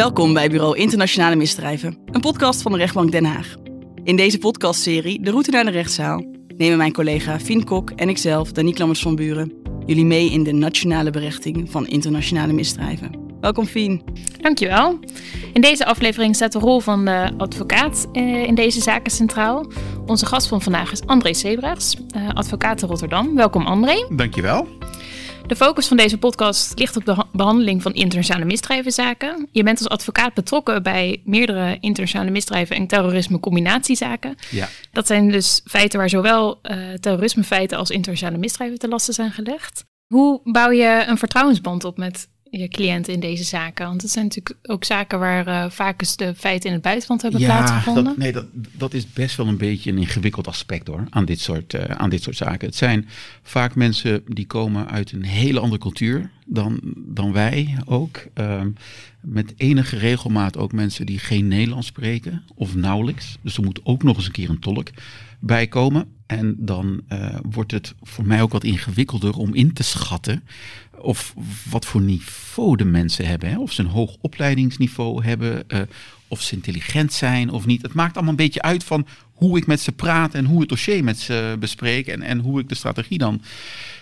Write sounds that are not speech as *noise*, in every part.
Welkom bij Bureau Internationale Misdrijven, een podcast van de rechtbank Den Haag. In deze podcastserie De Route naar de Rechtszaal nemen mijn collega Fien Kok en ikzelf, Danique Lammers van Buren, jullie mee in de nationale berechting van internationale misdrijven. Welkom Fien. Dankjewel. In deze aflevering staat de rol van de advocaat eh, in deze zaken centraal. Onze gast van vandaag is André Sebrachts, eh, advocaat in Rotterdam. Welkom André. Dankjewel. De focus van deze podcast ligt op de behandeling van internationale misdrijvenzaken. Je bent als advocaat betrokken bij meerdere internationale misdrijven en terrorisme combinatiezaken. Ja. Dat zijn dus feiten waar zowel uh, terrorismefeiten als internationale misdrijven te lasten zijn gelegd. Hoe bouw je een vertrouwensband op met je cliënten in deze zaken? Want het zijn natuurlijk ook zaken waar uh, vaak eens de feiten in het buitenland hebben ja, plaatsgevonden. Dat, nee, dat, dat is best wel een beetje een ingewikkeld aspect hoor, aan dit, soort, uh, aan dit soort zaken. Het zijn vaak mensen die komen uit een hele andere cultuur dan, dan wij ook. Uh, met enige regelmaat ook mensen die geen Nederlands spreken of nauwelijks. Dus er moet ook nog eens een keer een tolk bij komen. En dan uh, wordt het voor mij ook wat ingewikkelder om in te schatten of wat voor niveau de mensen hebben. Hè? Of ze een hoog opleidingsniveau hebben, uh, of ze intelligent zijn of niet. Het maakt allemaal een beetje uit van hoe ik met ze praat en hoe het dossier met ze bespreek en, en hoe ik de strategie dan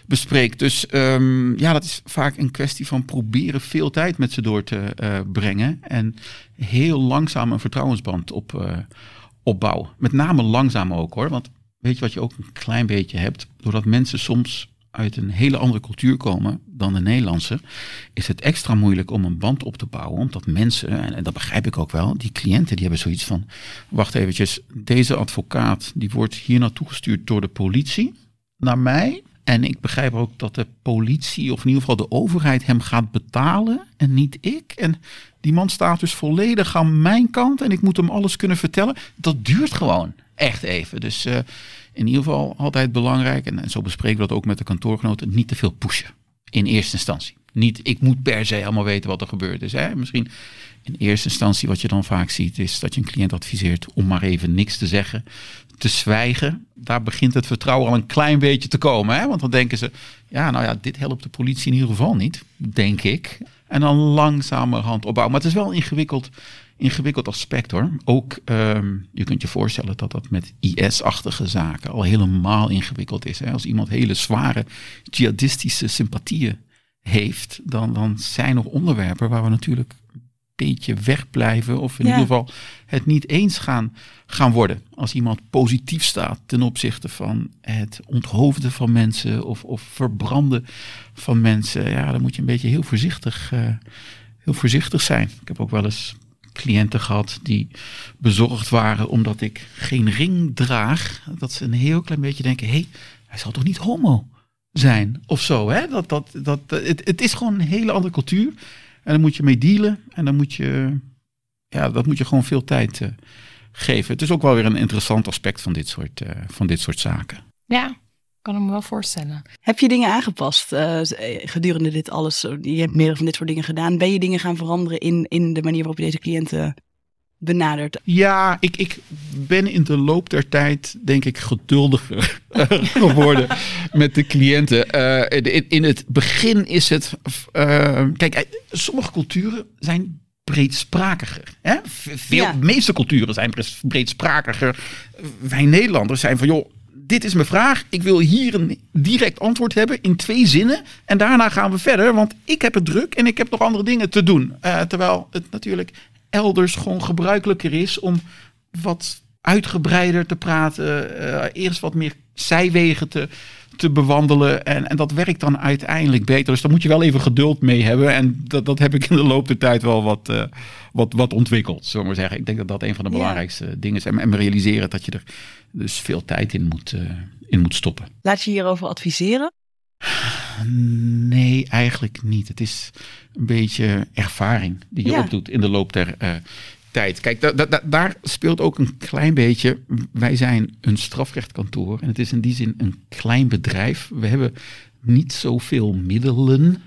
bespreek. Dus um, ja, dat is vaak een kwestie van proberen veel tijd met ze door te uh, brengen en heel langzaam een vertrouwensband op, opbouwen. Met name langzaam ook hoor, want weet je wat je ook een klein beetje hebt, doordat mensen soms uit een hele andere cultuur komen dan de Nederlandse, is het extra moeilijk om een band op te bouwen. Omdat mensen, en dat begrijp ik ook wel, die cliënten die hebben zoiets van, wacht eventjes, deze advocaat die wordt hier naartoe gestuurd door de politie, naar mij. En ik begrijp ook dat de politie, of in ieder geval de overheid, hem gaat betalen en niet ik. En die man staat dus volledig aan mijn kant en ik moet hem alles kunnen vertellen. Dat duurt gewoon echt even. Dus uh, in ieder geval altijd belangrijk, en, en zo bespreken we dat ook met de kantoorgenoten, niet te veel pushen. In eerste instantie. Niet, ik moet per se allemaal weten wat er gebeurd is. Hè? Misschien in eerste instantie wat je dan vaak ziet, is dat je een cliënt adviseert om maar even niks te zeggen, te zwijgen. Daar begint het vertrouwen al een klein beetje te komen. Hè? Want dan denken ze, ja, nou ja, dit helpt de politie in ieder geval niet, denk ik. En dan langzamerhand opbouwen. Maar het is wel ingewikkeld ingewikkeld aspect hoor. Ook, um, je kunt je voorstellen dat dat met IS-achtige zaken al helemaal ingewikkeld is. Hè? Als iemand hele zware jihadistische sympathieën heeft, dan, dan zijn er onderwerpen waar we natuurlijk een beetje wegblijven of in ja. ieder geval het niet eens gaan, gaan worden. Als iemand positief staat ten opzichte van het onthoofden van mensen of, of verbranden van mensen, ja, dan moet je een beetje heel voorzichtig, uh, heel voorzichtig zijn. Ik heb ook wel eens cliënten gehad die bezorgd waren omdat ik geen ring draag. Dat ze een heel klein beetje denken, hé, hey, hij zal toch niet homo zijn of zo. Hè? Dat, dat, dat, het, het is gewoon een hele andere cultuur. En dan moet je mee dealen. En dan moet je, ja, dat moet je gewoon veel tijd uh, geven. Het is ook wel weer een interessant aspect van dit soort, uh, van dit soort zaken. Ja, kan ik me wel voorstellen. Heb je dingen aangepast uh, gedurende dit alles? Je hebt meerdere van dit soort dingen gedaan. Ben je dingen gaan veranderen in, in de manier waarop je deze cliënten benadert? Ja, ik, ik ben in de loop der tijd, denk ik, geduldiger *laughs* geworden met de cliënten. Uh, in, in, het begin is het. Uh, kijk, sommige culturen zijn breedsprakiger. Hè? Veel, ja. Meeste culturen zijn breedsprakiger. Wij Nederlanders zijn van joh dit is mijn vraag. Ik wil hier een direct antwoord hebben in twee zinnen. En daarna gaan we verder, want ik heb het druk en ik heb nog andere dingen te doen. Uh, terwijl het natuurlijk elders gewoon gebruikelijker is om wat uitgebreider te praten. Uh, eerst wat meer zijwegen te, te bewandelen. En, en dat werkt dan uiteindelijk beter. Dus daar moet je wel even geduld mee hebben. En dat, dat heb ik in de loop der tijd wel wat, uh, wat, wat ontwikkeld, zullen we maar zeggen. Ik denk dat dat een van de belangrijkste ja. dingen is. En, en realiseren dat je er dus veel tijd in moet, uh, in moet stoppen. Laat je hierover adviseren? Nee, eigenlijk niet. Het is een beetje ervaring die je ja. opdoet in de loop der uh, tijd. Kijk, da, da, daar speelt ook een klein beetje. Wij zijn een strafrechtkantoor en het is in die zin een klein bedrijf. We hebben niet zoveel middelen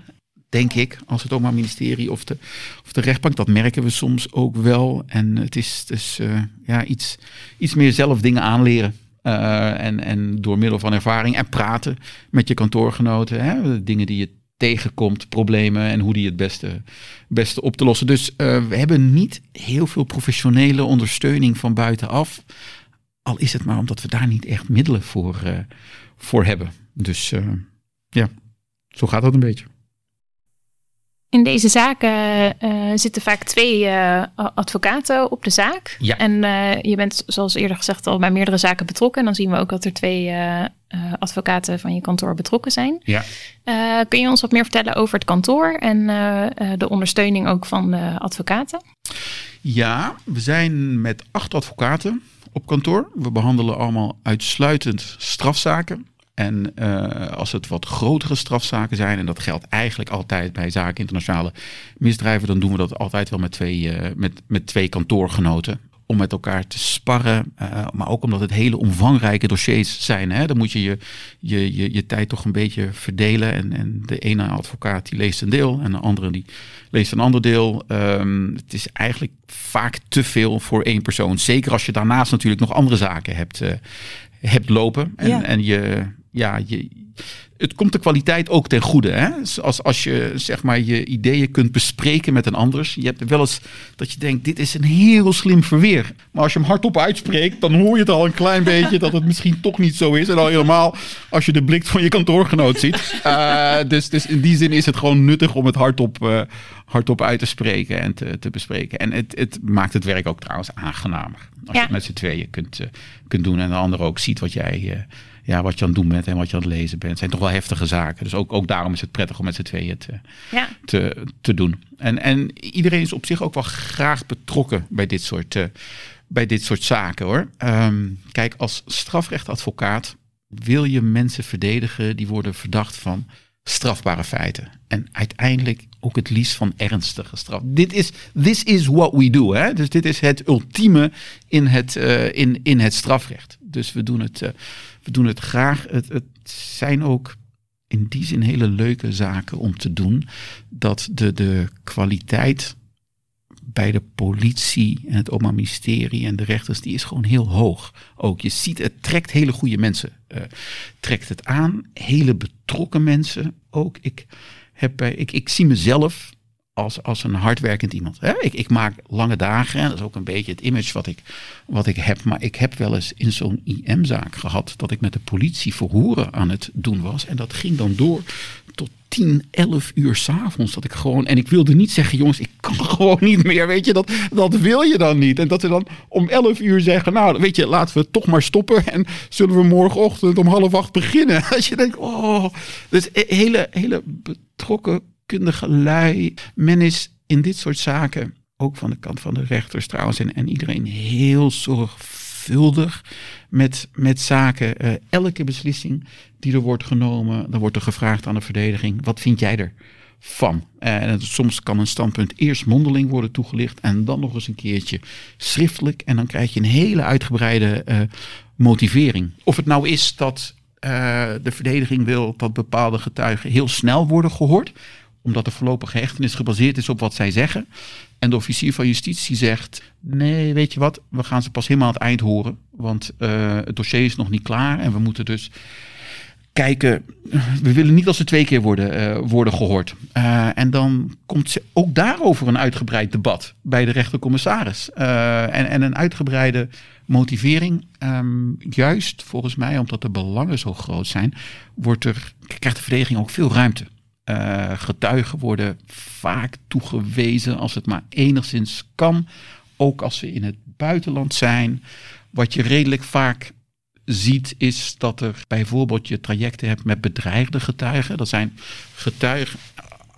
denk ik, als het Openbaar Ministerie of de, of de rechtbank. Dat merken we soms ook wel. En het is dus uh, ja, iets, iets meer zelf dingen aanleren. Uh, en, en door middel van ervaring en praten met je kantoorgenoten. Hè, dingen die je tegenkomt, problemen en hoe die het beste, beste op te lossen. Dus we hebben niet heel veel professionele ondersteuning van buitenaf. Al is het maar omdat we daar niet echt middelen voor, voor hebben. Dus ja, zo gaat dat een beetje. In deze zaken uh, zitten vaak twee uh, advocaten op de zaak. Ja. En uh, je bent, zoals eerder gezegd, al bij meerdere zaken betrokken. En dan zien we ook dat er twee advocaten van je kantoor betrokken zijn. Ja. kun je ons wat meer vertellen over het kantoor en de ondersteuning ook van de advocaten? Ja, we zijn met acht advocaten op kantoor. We behandelen allemaal uitsluitend strafzaken. En uh, als het wat grotere strafzaken zijn, en dat geldt eigenlijk altijd bij zaken internationale misdrijven, dan doen we dat altijd wel met twee, uh, met, met twee kantoorgenoten. Om met elkaar te sparren, uh, maar ook omdat het hele omvangrijke dossiers zijn. Hè? Dan moet je je, je, je je tijd toch een beetje verdelen. En, en de ene advocaat die leest een deel en de andere die leest een ander deel. Um, het is eigenlijk vaak te veel voor één persoon. Zeker als je daarnaast natuurlijk nog andere zaken hebt, hebt lopen. En, Ja. en je, ja, je, het komt de kwaliteit ook ten goede. Hè? Als, als je zeg maar, je ideeën kunt bespreken met een ander. Je hebt wel eens dat je denkt, dit is een heel slim verweer. Maar als je hem hardop uitspreekt, dan hoor je het al een klein beetje dat het misschien toch niet zo is. En al helemaal als je de blik van je kantoorgenoot ziet. Uh, dus, dus in die zin is het gewoon nuttig om het hardop, uh, hardop uit te spreken en te, te bespreken. En het, het maakt het werk ook trouwens aangenamer. Als Ja. je het met z'n tweeën kunt, uh, kunt doen en de ander ook ziet wat jij... ja, wat je aan het doen bent en wat je aan het lezen bent. Het zijn toch wel heftige zaken. Dus ook, ook daarom is het prettig om met z'n tweeën te, Ja. te, te doen. En, en iedereen is op zich ook wel graag betrokken bij dit soort, uh, bij dit soort zaken hoor. Um, kijk, als strafrechtadvocaat wil je mensen verdedigen die worden verdacht van strafbare feiten. En uiteindelijk ook het liefst van ernstige straf. Dit is this is what we do. Hè? Dus dit is het ultieme in het, uh, in, in het strafrecht. Dus we doen het, uh, we doen het graag. Het, het zijn ook in die zin hele leuke zaken om te doen. Dat de, de kwaliteit bij de politie en het Openbaar Ministerie en de rechters, die is gewoon heel hoog. Ook je ziet, het trekt hele goede mensen. Uh, trekt het aan, hele betrokken mensen ook. Ik, heb bij, ik, ik zie mezelf als, als een hardwerkend iemand. Hè? Ik, ik maak lange dagen en dat is ook een beetje het image wat ik, wat ik heb. Maar ik heb wel eens in zo'n IM-zaak gehad dat ik met de politie verhoren aan het doen was. En dat ging dan door tot 10, 11 uur s'avonds. Dat ik gewoon. En ik wilde niet zeggen, jongens, ik kan *laughs* gewoon niet meer. Weet je, dat, dat wil je dan niet. En dat ze dan om 11 uur zeggen, nou, weet je, laten we toch maar stoppen. En zullen we morgenochtend om half acht beginnen. *laughs* Als je denkt, oh, dus hele, hele betrokken kundige lui. Men is in dit soort zaken, ook van de kant van de rechters trouwens, en, en iedereen heel zorgvuldig met, met zaken. Uh, elke beslissing die er wordt genomen, dan wordt er gevraagd aan de verdediging, wat vind jij er? Van. En soms kan een standpunt eerst mondeling worden toegelicht en dan nog eens een keertje schriftelijk. En dan krijg je een hele uitgebreide uh, motivering. Of het nou is dat de verdediging wil dat bepaalde getuigen heel snel worden gehoord omdat de voorlopige hechtenis gebaseerd is op wat zij zeggen. En de officier van justitie zegt: Nee, weet je wat, we gaan ze pas helemaal aan het eind horen. Want uh, het dossier is nog niet klaar en we moeten dus kijken. We willen niet als ze twee keer worden, uh, worden gehoord. Uh, en dan komt ze ook daarover een uitgebreid debat bij de rechtercommissaris. en, en een uitgebreide motivering. Um, juist volgens mij, omdat de belangen zo groot zijn, wordt er, krijgt de verdediging ook veel ruimte. Uh, getuigen worden vaak toegewezen als het maar enigszins kan. Ook als ze in het buitenland zijn. Wat je redelijk vaak ziet is dat er bijvoorbeeld je trajecten hebt met bedreigde getuigen. Dat zijn getuigen.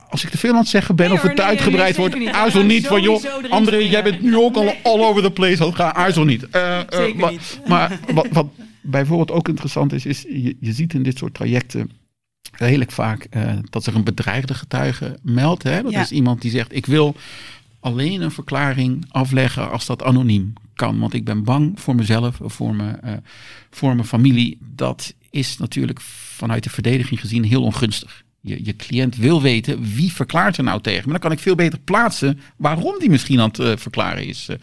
Als ik te veel aan het zeggen ben Nee of het nee, uitgebreid nee, wordt, niet. aarzel gaan niet van joh, André, jij bent nu ook al all over the place. Ga, aarzel niet. Uh, uh, Zeker maar, niet. Maar wat, wat bijvoorbeeld ook interessant is, is je, je ziet in dit soort trajecten redelijk vaak uh, dat zich een bedreigde getuige meldt. Hè? Dat Ja. is iemand die zegt: Ik wil alleen een verklaring afleggen als dat anoniem kan. Want ik ben bang voor mezelf, of voor mijn, uh, voor mijn familie. Dat is natuurlijk vanuit de verdediging gezien heel ongunstig. Je, je cliënt wil weten wie verklaart er nou tegen me. Dan kan ik veel beter plaatsen waarom die misschien aan het uh, verklaren is uh,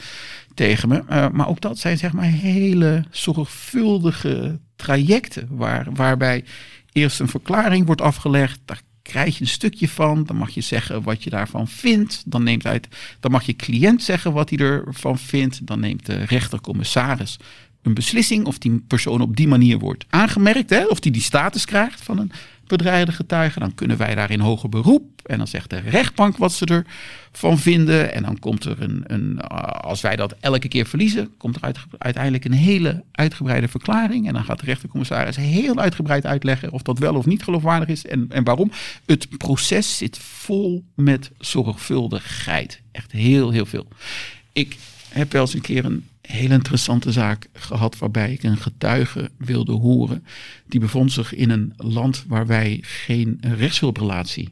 tegen me. Maar ook dat zijn zeg maar hele zorgvuldige trajecten waar, waarbij eerst een verklaring wordt afgelegd. Daar krijg je een stukje van. Dan mag je zeggen wat je daarvan vindt. Dan, neemt uit, dan mag je cliënt zeggen wat hij ervan vindt. Dan neemt de rechtercommissaris een beslissing of die persoon op die manier wordt aangemerkt. Hè, of die die status krijgt van een bedreigde getuige. Dan kunnen wij daar in hoger beroep. En dan zegt de rechtbank wat ze ervan vinden. En dan komt er een, een als wij dat elke keer verliezen, komt er uiteindelijk een hele uitgebreide verklaring. En dan gaat de rechtercommissaris heel uitgebreid uitleggen of dat wel of niet geloofwaardig is en, en waarom. Het proces zit vol met zorgvuldigheid. Echt heel, heel veel. Ik heb wel eens een keer een hele interessante zaak gehad waarbij ik een getuige wilde horen. Die bevond zich in een land waar wij geen rechtshulprelatie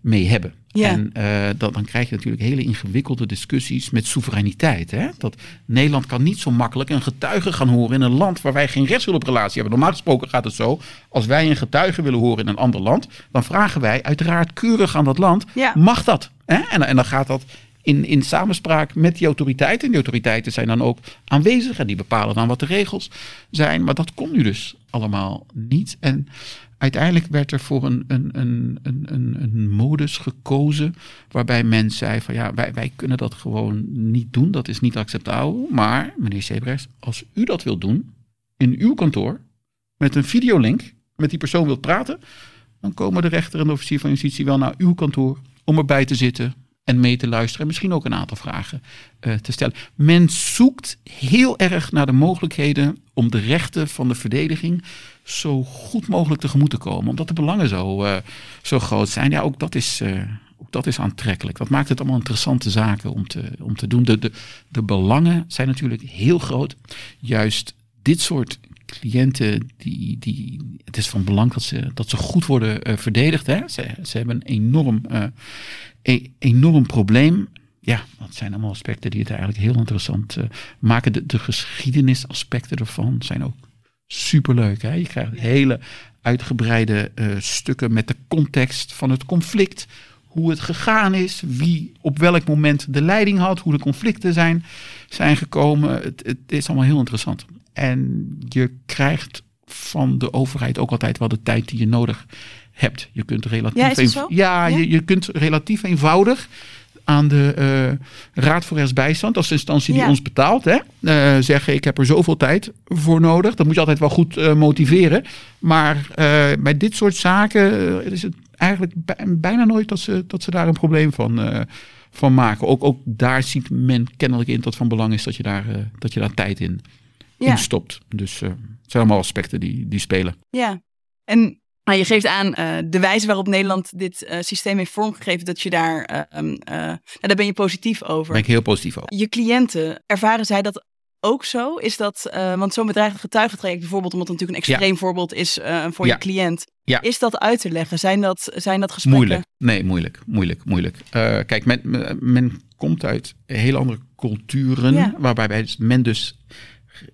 mee hebben. Ja. En uh, dat, dan krijg je natuurlijk hele ingewikkelde discussies met soevereiniteit. Hè? Dat Nederland kan niet zo makkelijk een getuige gaan horen in een land waar wij geen rechtshulprelatie hebben. Normaal gesproken gaat het zo, als wij een getuige willen horen in een ander land, dan vragen wij uiteraard keurig aan dat land, ja. mag dat? Hè? En, en dan gaat dat in, in samenspraak met die autoriteiten. En die autoriteiten zijn dan ook aanwezig en die bepalen dan wat de regels zijn. Maar dat kon nu dus allemaal niet. En uiteindelijk werd er voor een, een, een, een, een, modus gekozen waarbij men zei van ja, wij, wij kunnen dat gewoon niet doen. Dat is niet acceptabel. Maar meneer Sebrechts, als u dat wilt doen in uw kantoor met een videolink met die persoon wilt praten, dan komen de rechter en de officier van justitie wel naar uw kantoor om erbij te zitten en mee te luisteren en misschien ook een aantal vragen uh, te stellen. Men zoekt heel erg naar de mogelijkheden om de rechten van de verdediging zo goed mogelijk tegemoet te komen, omdat de belangen zo, uh, zo groot zijn. Ja, ook dat is. Uh, ook dat is aantrekkelijk. Dat maakt het allemaal interessante zaken om te, om te doen. De, de, de belangen zijn natuurlijk heel groot. Juist dit soort cliënten, die, die, het is van belang dat ze, dat ze goed worden uh, verdedigd. Hè? Ze, ze hebben een enorm, uh, e enorm probleem. Ja, dat zijn allemaal aspecten die het eigenlijk heel interessant uh, maken. De, de geschiedenisaspecten ervan zijn ook superleuk. Hè? Je krijgt hele uitgebreide stukken met de context van het conflict. Hoe het gegaan is, wie op welk moment de leiding had, hoe de conflicten zijn, zijn gekomen. Het, het is allemaal heel interessant. En je krijgt van de overheid ook altijd wel de tijd die je nodig hebt. Je kunt relatief, ja, ja, Je, je kunt relatief eenvoudig aan de uh, Raad voor Rechtsbijstand, als instantie die ons betaalt, hè, uh, zeggen ik heb er zoveel tijd voor nodig. Dat moet je altijd wel goed uh, motiveren. Maar bij dit soort zaken is het eigenlijk bijna nooit dat ze, dat ze daar een probleem van, van maken. Ook, ook daar ziet men kennelijk in dat van belang is dat je daar, dat je daar tijd in ja. in stopt. Dus uh, het zijn allemaal aspecten die, die spelen. Ja, en nou, je geeft aan uh, de wijze waarop Nederland dit uh, systeem heeft vormgegeven, dat je daar, um, nou, daar ben je positief over. Ben ik heel positief over. Je cliënten, ervaren zij dat ook zo? Is dat, want zo'n bedreigend getuigentraject bijvoorbeeld, omdat het natuurlijk een extreem voorbeeld is voor je cliënt. Ja. Is dat uit te leggen? Zijn dat, zijn dat gesprekken? Moeilijk. Nee, moeilijk. Moeilijk, moeilijk. kijk, men, men komt uit hele andere culturen, waarbij men dus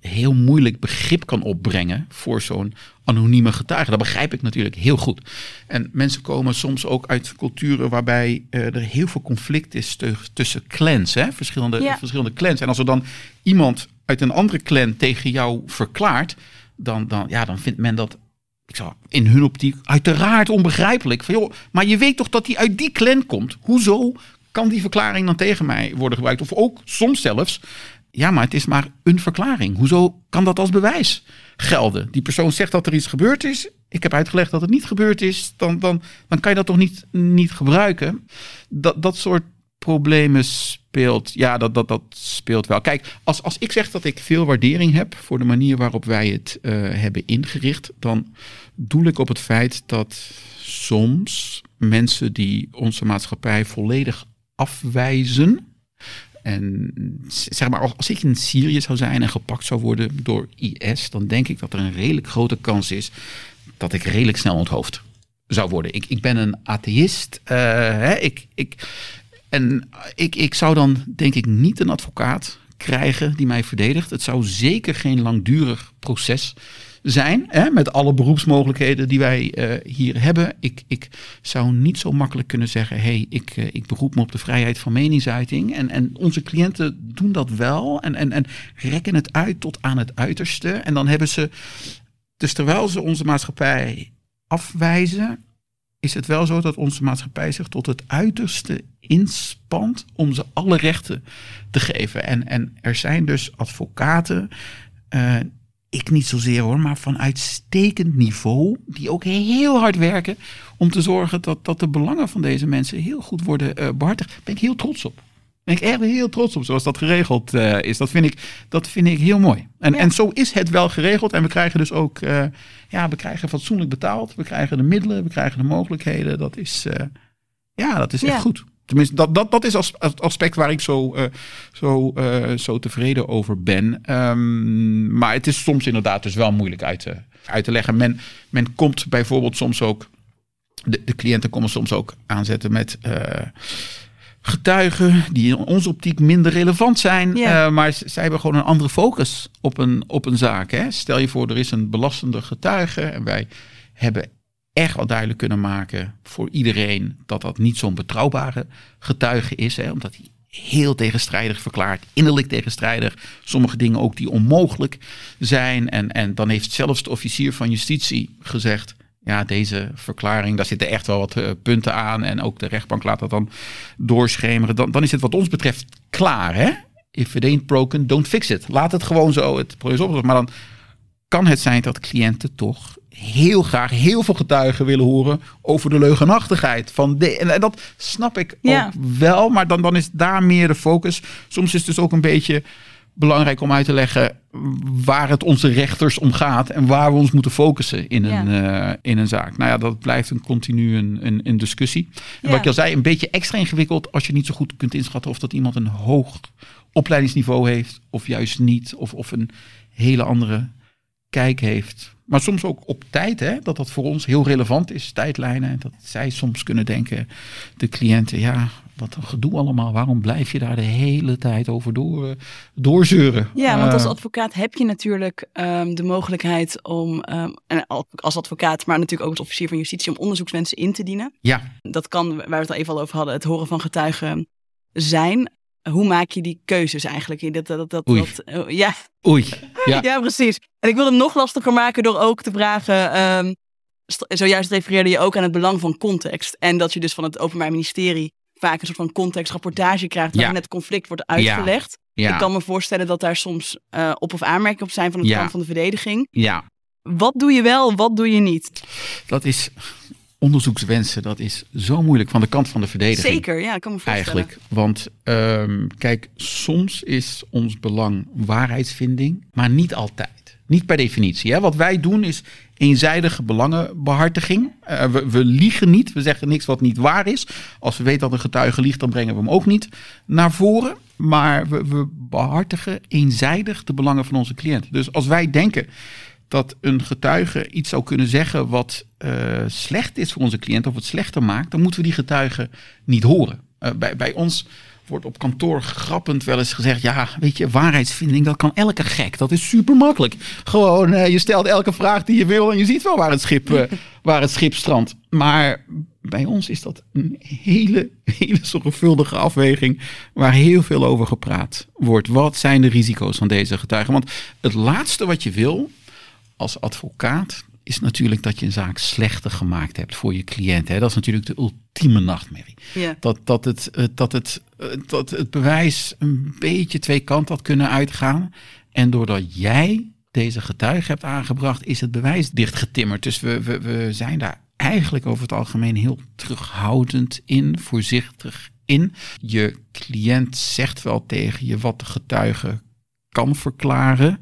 heel moeilijk begrip kan opbrengen voor zo'n anonieme getuige. Dat begrijp ik natuurlijk heel goed. En mensen komen soms ook uit culturen waarbij uh, er heel veel conflict is tussen clans, hè? Verschillende, verschillende clans. En als er dan iemand uit een andere clan tegen jou verklaart, dan, dan, ja, dan vindt men dat ik zou in hun optiek uiteraard onbegrijpelijk. Van, joh, maar je weet toch dat hij uit die clan komt? Hoezo kan die verklaring dan tegen mij worden gebruikt? Of ook soms zelfs ja, maar het is maar een verklaring. Hoezo kan dat als bewijs gelden? Die persoon zegt dat er iets gebeurd is. Ik heb uitgelegd dat het niet gebeurd is. Dan, dan, dan kan je dat toch niet, niet gebruiken? Dat, dat soort problemen speelt. Ja, dat, dat, dat speelt wel. Kijk, als, als ik zeg dat ik veel waardering heb voor de manier waarop wij het uh, hebben ingericht, dan doel ik op het feit dat soms mensen die onze maatschappij volledig afwijzen, en zeg maar, als, ik in Syrië zou zijn en gepakt zou worden door IS, dan denk ik dat er een redelijk grote kans is dat ik redelijk snel onthoofd zou worden. Ik, ik ben een atheïst. Uh, hè, ik, ik, en ik, ik zou dan denk ik niet een advocaat krijgen die mij verdedigt. Het zou zeker geen langdurig proces zijn, hè, met alle beroepsmogelijkheden die wij uh, hier hebben. Ik, ik zou niet zo makkelijk kunnen zeggen, hé, hey, ik, uh, ik beroep me op de vrijheid van meningsuiting. En, en onze cliënten doen dat wel en, en, en rekken het uit tot aan het uiterste. En dan hebben ze, dus terwijl ze onze maatschappij afwijzen, is het wel zo dat onze maatschappij zich tot het uiterste inspant om ze alle rechten te geven. En, en er zijn dus advocaten, uh, ik niet zozeer hoor, maar van uitstekend niveau, die ook heel hard werken om te zorgen dat, dat de belangen van deze mensen heel goed worden uh, behartigd. Daar ben ik heel trots op ben ik echt heel trots op zoals dat geregeld uh, is. Dat vind ik, dat vind ik heel mooi. En, ja. en zo is het wel geregeld. En we krijgen dus ook, uh, ja, we krijgen fatsoenlijk betaald. We krijgen de middelen, we krijgen de mogelijkheden. Dat is, ja, dat is echt goed. Tenminste, dat, dat, dat is als, als aspect waar ik zo, zo, zo tevreden over ben. Um, maar het is soms inderdaad dus wel moeilijk uit te, uit te leggen. Men, men komt bijvoorbeeld soms ook, de, de cliënten komen soms ook aanzetten met getuigen die in onze optiek minder relevant zijn. Ja. Uh, maar zij hebben gewoon een andere focus op een, op een zaak. Hè? Stel je voor, er is een belastende getuige en wij hebben echt wel duidelijk kunnen maken voor iedereen dat dat niet zo'n betrouwbare getuige is. Hè? Omdat hij heel tegenstrijdig verklaart, innerlijk tegenstrijdig. Sommige dingen ook die onmogelijk zijn. En, en dan heeft zelfs de officier van justitie gezegd ja, deze verklaring, daar zitten echt wel wat uh, punten aan. En ook de rechtbank laat dat dan doorschemeren. Dan, dan is het wat ons betreft klaar. Hè? If it ain't broken, don't fix it. Laat het gewoon zo het probleem oplossen. Maar dan kan het zijn dat cliënten toch heel graag heel veel getuigen willen horen over de leugenachtigheid van de. En dat snap ik Ja. ook wel, maar dan, dan is daar meer de focus. Soms is het dus ook een beetje belangrijk om uit te leggen waar het onze rechters om gaat en waar we ons moeten focussen in een, eh, in een zaak. Nou ja, dat blijft een continu een, een, een discussie. En Ja. wat ik al zei, een beetje extra ingewikkeld als je niet zo goed kunt inschatten of dat iemand een hoog opleidingsniveau heeft of juist niet, of, of een hele andere kijk heeft. Maar soms ook op tijd, hè, dat dat voor ons heel relevant is, tijdlijnen. En dat zij soms kunnen denken, de cliënten, ja, wat een gedoe allemaal. Waarom blijf je daar de hele tijd over door, eh, doorzeuren? Ja, want als Eh, advocaat heb je natuurlijk ehm, de mogelijkheid om, ehm, en als advocaat, maar natuurlijk ook als officier van justitie, om onderzoekswensen in te dienen. ja, Dat kan, waar we het al even al over hadden, het horen van getuigen zijn. Hoe maak je die keuzes eigenlijk? Dat, dat, dat, Oei. dat, oh, ja, oei. *laughs* Ja. ja. precies. En ik wil hem nog lastiger maken door ook te vragen. st- zojuist refereerde je ook aan het belang van context. En dat je dus van het Openbaar Ministerie vaak een soort van contextrapportage krijgt. waarin Ja. het conflict wordt uitgelegd. Ja, Ik kan me voorstellen dat daar soms eh, op- of aanmerkingen op zijn van de Ja. kant van de verdediging. ja, Wat doe je wel, wat doe je niet? dat is onderzoekswensen. Dat is zo moeilijk van de kant van de verdediging. Zeker, ja, ik kan me voorstellen. Eigenlijk. Want ehm, kijk, soms is ons belang waarheidsvinding, maar niet altijd. Niet per definitie. Hè? Wat wij doen is eenzijdige belangenbehartiging. Eh, we, we liegen niet. We zeggen niks wat niet waar is. Als we weten dat een getuige liegt, dan brengen we hem ook niet naar voren. Maar we, we behartigen eenzijdig de belangen van onze cliënt. Dus als wij denken dat een getuige iets zou kunnen zeggen wat eh, slecht is voor onze cliënt of het slechter maakt, dan moeten we die getuige niet horen. Eh, bij, bij ons wordt op kantoor grappend wel eens gezegd: ja, weet je, waarheidsvinding, dat kan elke gek. Dat is super makkelijk. Gewoon, eh, je stelt elke vraag die je wil en je ziet wel waar het schip, *laughs* waar het schip strandt. Maar bij ons is dat een hele, hele zorgvuldige afweging waar heel veel over gepraat wordt. Wat zijn de risico's van deze getuigen? Want het laatste wat je wil als advocaat is natuurlijk dat je een zaak slechter gemaakt hebt voor je cliënt. Hè? Dat is natuurlijk de ultieme nachtmerrie. Ja. Dat, dat, het, eh, dat, het, eh, dat het bewijs een beetje twee kanten had kunnen uitgaan. En doordat jij deze getuige hebt aangebracht, is het bewijs dichtgetimmerd. Dus we, we, we zijn daar eigenlijk over het algemeen heel terughoudend in, voorzichtig in. Je cliënt zegt wel tegen je wat de getuige kan verklaren.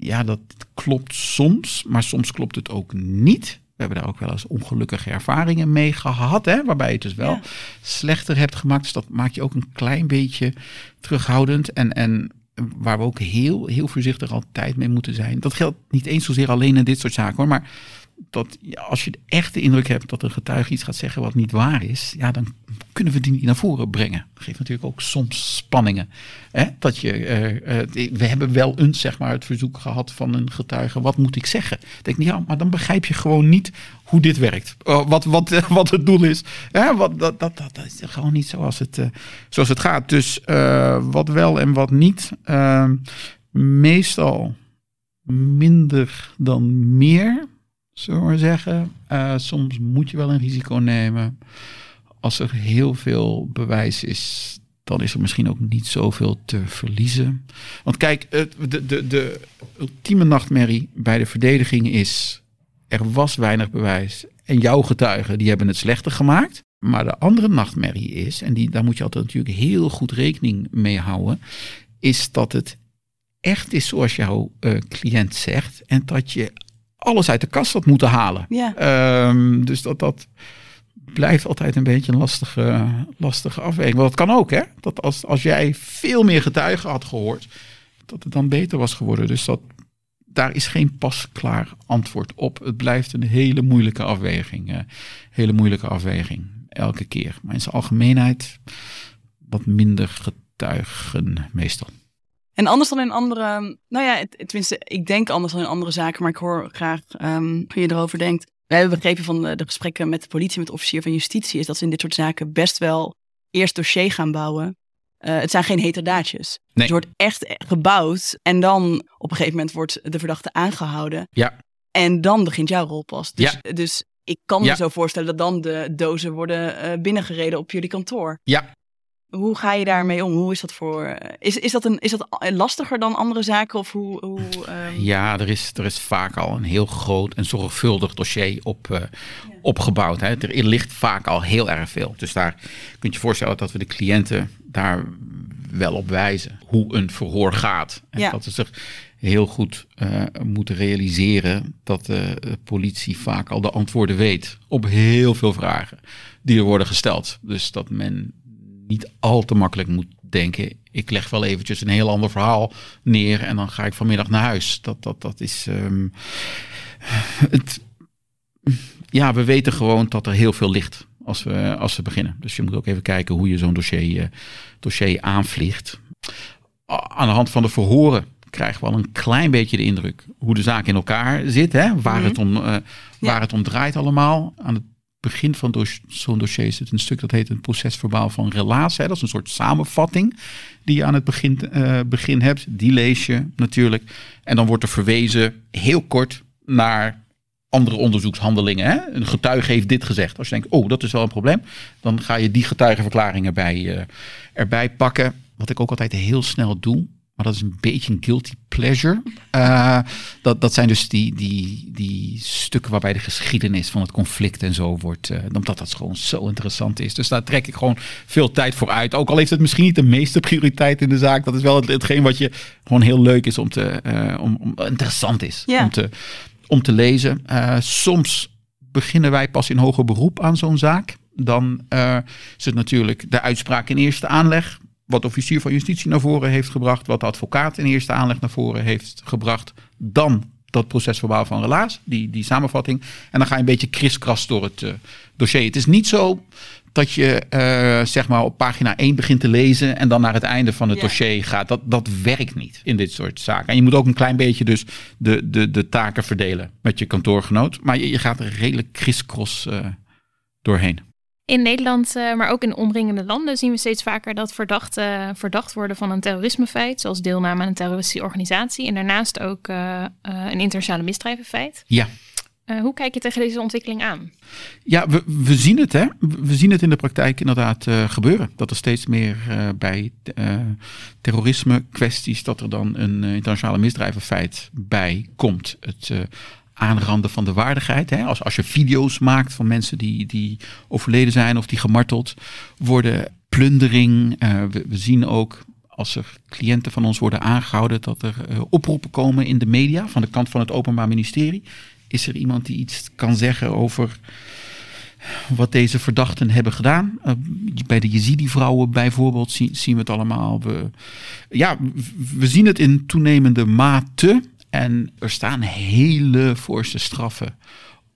Ja, dat klopt soms, maar soms klopt het ook niet. We hebben daar ook wel eens ongelukkige ervaringen mee gehad, hè, waarbij je het dus wel Ja. slechter hebt gemaakt. Dus dat maakt je ook een klein beetje terughoudend. En, en waar we ook heel, heel voorzichtig altijd mee moeten zijn. Dat geldt niet eens zozeer alleen in dit soort zaken hoor, maar dat als je de indruk hebt dat een getuige iets gaat zeggen wat niet waar is, ja, dan kunnen we die niet naar voren brengen. Dat geeft natuurlijk ook soms spanningen. Hè? Dat je, eh, eh, we hebben wel eens zeg maar, het verzoek gehad van een getuige, wat moet ik zeggen? Dan denk ik, ja, maar dan begrijp je gewoon niet hoe dit werkt. Oh, wat, wat, *laughs* wat het doel is. Wat, dat, dat, dat, is gewoon niet zoals het, eh, zoals het gaat. Dus wat wel en wat niet. Meestal minder dan meer zullen we maar zeggen. Uh, soms moet je wel een risico nemen. Als er heel veel bewijs is, dan is er misschien ook niet zoveel te verliezen. Want kijk, de, de, de ultieme nachtmerrie bij de verdediging is... er was weinig bewijs en jouw getuigen die hebben het slechter gemaakt. Maar de andere nachtmerrie is, en die, daar moet je altijd natuurlijk heel goed rekening mee houden... is dat het echt is zoals jouw uh, cliënt zegt... en dat je alles uit de kast had moeten halen. Ja. Um, dus dat dat blijft altijd een beetje een lastige, lastige afweging. Want dat kan ook, hè? Dat als, als jij veel meer getuigen had gehoord, dat het dan beter was geworden. Dus dat, daar is geen pasklaar antwoord op. Het blijft een hele moeilijke afweging. Uh, hele moeilijke afweging, elke keer. Maar in zijn algemeenheid wat minder getuigen meestal. En anders dan in andere, nou ja, tenminste, ik denk anders dan in andere zaken, maar ik hoor graag um, hoe je erover denkt. We hebben begrepen van de, de, gesprekken met de politie, met de officier van justitie, is dat ze in dit soort zaken best wel eerst dossier gaan bouwen. Uh, het zijn geen heterdaadjes. Nee. Het wordt echt gebouwd en dan op een gegeven moment wordt de verdachte aangehouden. Ja. En dan begint jouw rol pas. Dus, ja. dus ik kan me zo voorstellen dat dan de dozen worden uh, binnengereden op jullie kantoor. Ja, hoe ga je daarmee om? Hoe is dat voor. Is, is, dat, een, is dat lastiger dan andere zaken? Of hoe, hoe ehm? Ja, er is, er is vaak al een heel groot en zorgvuldig dossier op, uh, opgebouwd. Hè. Er ligt vaak al heel erg veel. Dus daar kun je je voorstellen dat we de cliënten daar wel op wijzen. Hoe een verhoor gaat. En ja. dat ze zich heel goed uh, moeten realiseren dat de politie vaak al de antwoorden weet op heel veel vragen die er worden gesteld. Dus dat men niet al te makkelijk moet denken. Ik leg wel eventjes een heel ander verhaal neer en dan ga ik vanmiddag naar huis. Dat, dat, dat is. Um, het, ja, we weten gewoon dat er heel veel ligt als we, als we beginnen. Dus je moet ook even kijken hoe je zo'n dossier, uh, dossier aanvliegt. Aan de hand van de verhoren krijgen we al een klein beetje de indruk hoe de zaak in elkaar zit. Hè? Waar, mhm. het om, uh, waar ja. het om draait allemaal. Aan het begin van zo'n dossier zit een stuk dat heet een procesverbaal van relatie. Dat is een soort samenvatting die je aan het begin, uh, begin hebt. Die lees je natuurlijk. En dan wordt er verwezen heel kort naar andere onderzoekshandelingen. Hè? Een getuige heeft dit gezegd. Als je denkt, oh, dat is wel een probleem. Dan ga je die getuigenverklaring erbij, uh, erbij pakken. Wat ik ook altijd heel snel doe maar dat is een beetje een guilty pleasure. Uh, dat, dat zijn dus die, die, die stukken waarbij de geschiedenis van het conflict en zo wordt. Uh, omdat dat gewoon zo interessant is. Dus daar trek ik gewoon veel tijd voor uit. Ook al heeft het misschien niet de meeste prioriteit in de zaak. Dat is wel het, hetgeen wat je gewoon heel leuk is om te. Uh, om, om, interessant is om, te, om te lezen. soms beginnen wij pas in hoger beroep aan zo'n zaak. Dan is het natuurlijk de uitspraak in eerste aanleg wat de officier van justitie naar voren heeft gebracht, wat de advocaat in eerste aanleg naar voren heeft gebracht, dan dat procesverbaal van relaas, die, die samenvatting. En dan ga je een beetje kriskras door het uh, dossier. Het is niet zo dat je uh, zeg maar op pagina 1 begint te lezen en dan naar het einde van het dossier gaat. Dat, dat werkt niet in dit soort zaken. En je moet ook een klein beetje dus de, de, de taken verdelen met je kantoorgenoot. Maar je, je gaat er redelijk kriskros uh, doorheen. In Nederland, uh, maar ook in omringende landen, zien we steeds vaker dat verdachten verdacht worden van een terrorismefeit, zoals deelname aan een terroristische organisatie. En daarnaast ook uh, uh, een internationale misdrijvenfeit. Ja. hoe kijk je tegen deze ontwikkeling aan? Ja, we, we zien het, hè? We zien het in de praktijk inderdaad gebeuren. Dat er steeds meer bij terrorisme kwesties, dat er dan een internationale misdrijvenfeit bij komt. Het aanranden van de waardigheid. Hè? Als, als je video's maakt van mensen die, die overleden zijn of die gemarteld worden, plundering. Uh, we, zien ook als er cliënten van ons worden aangehouden, dat er uh, oproepen komen in de media van de kant van het Openbaar Ministerie. Is er iemand die iets kan zeggen over wat deze verdachten hebben gedaan. Uh, bij de Jezidi-vrouwen bijvoorbeeld zien, zien we het allemaal. We, ja, we zien het in toenemende mate. En er staan hele voorste straffen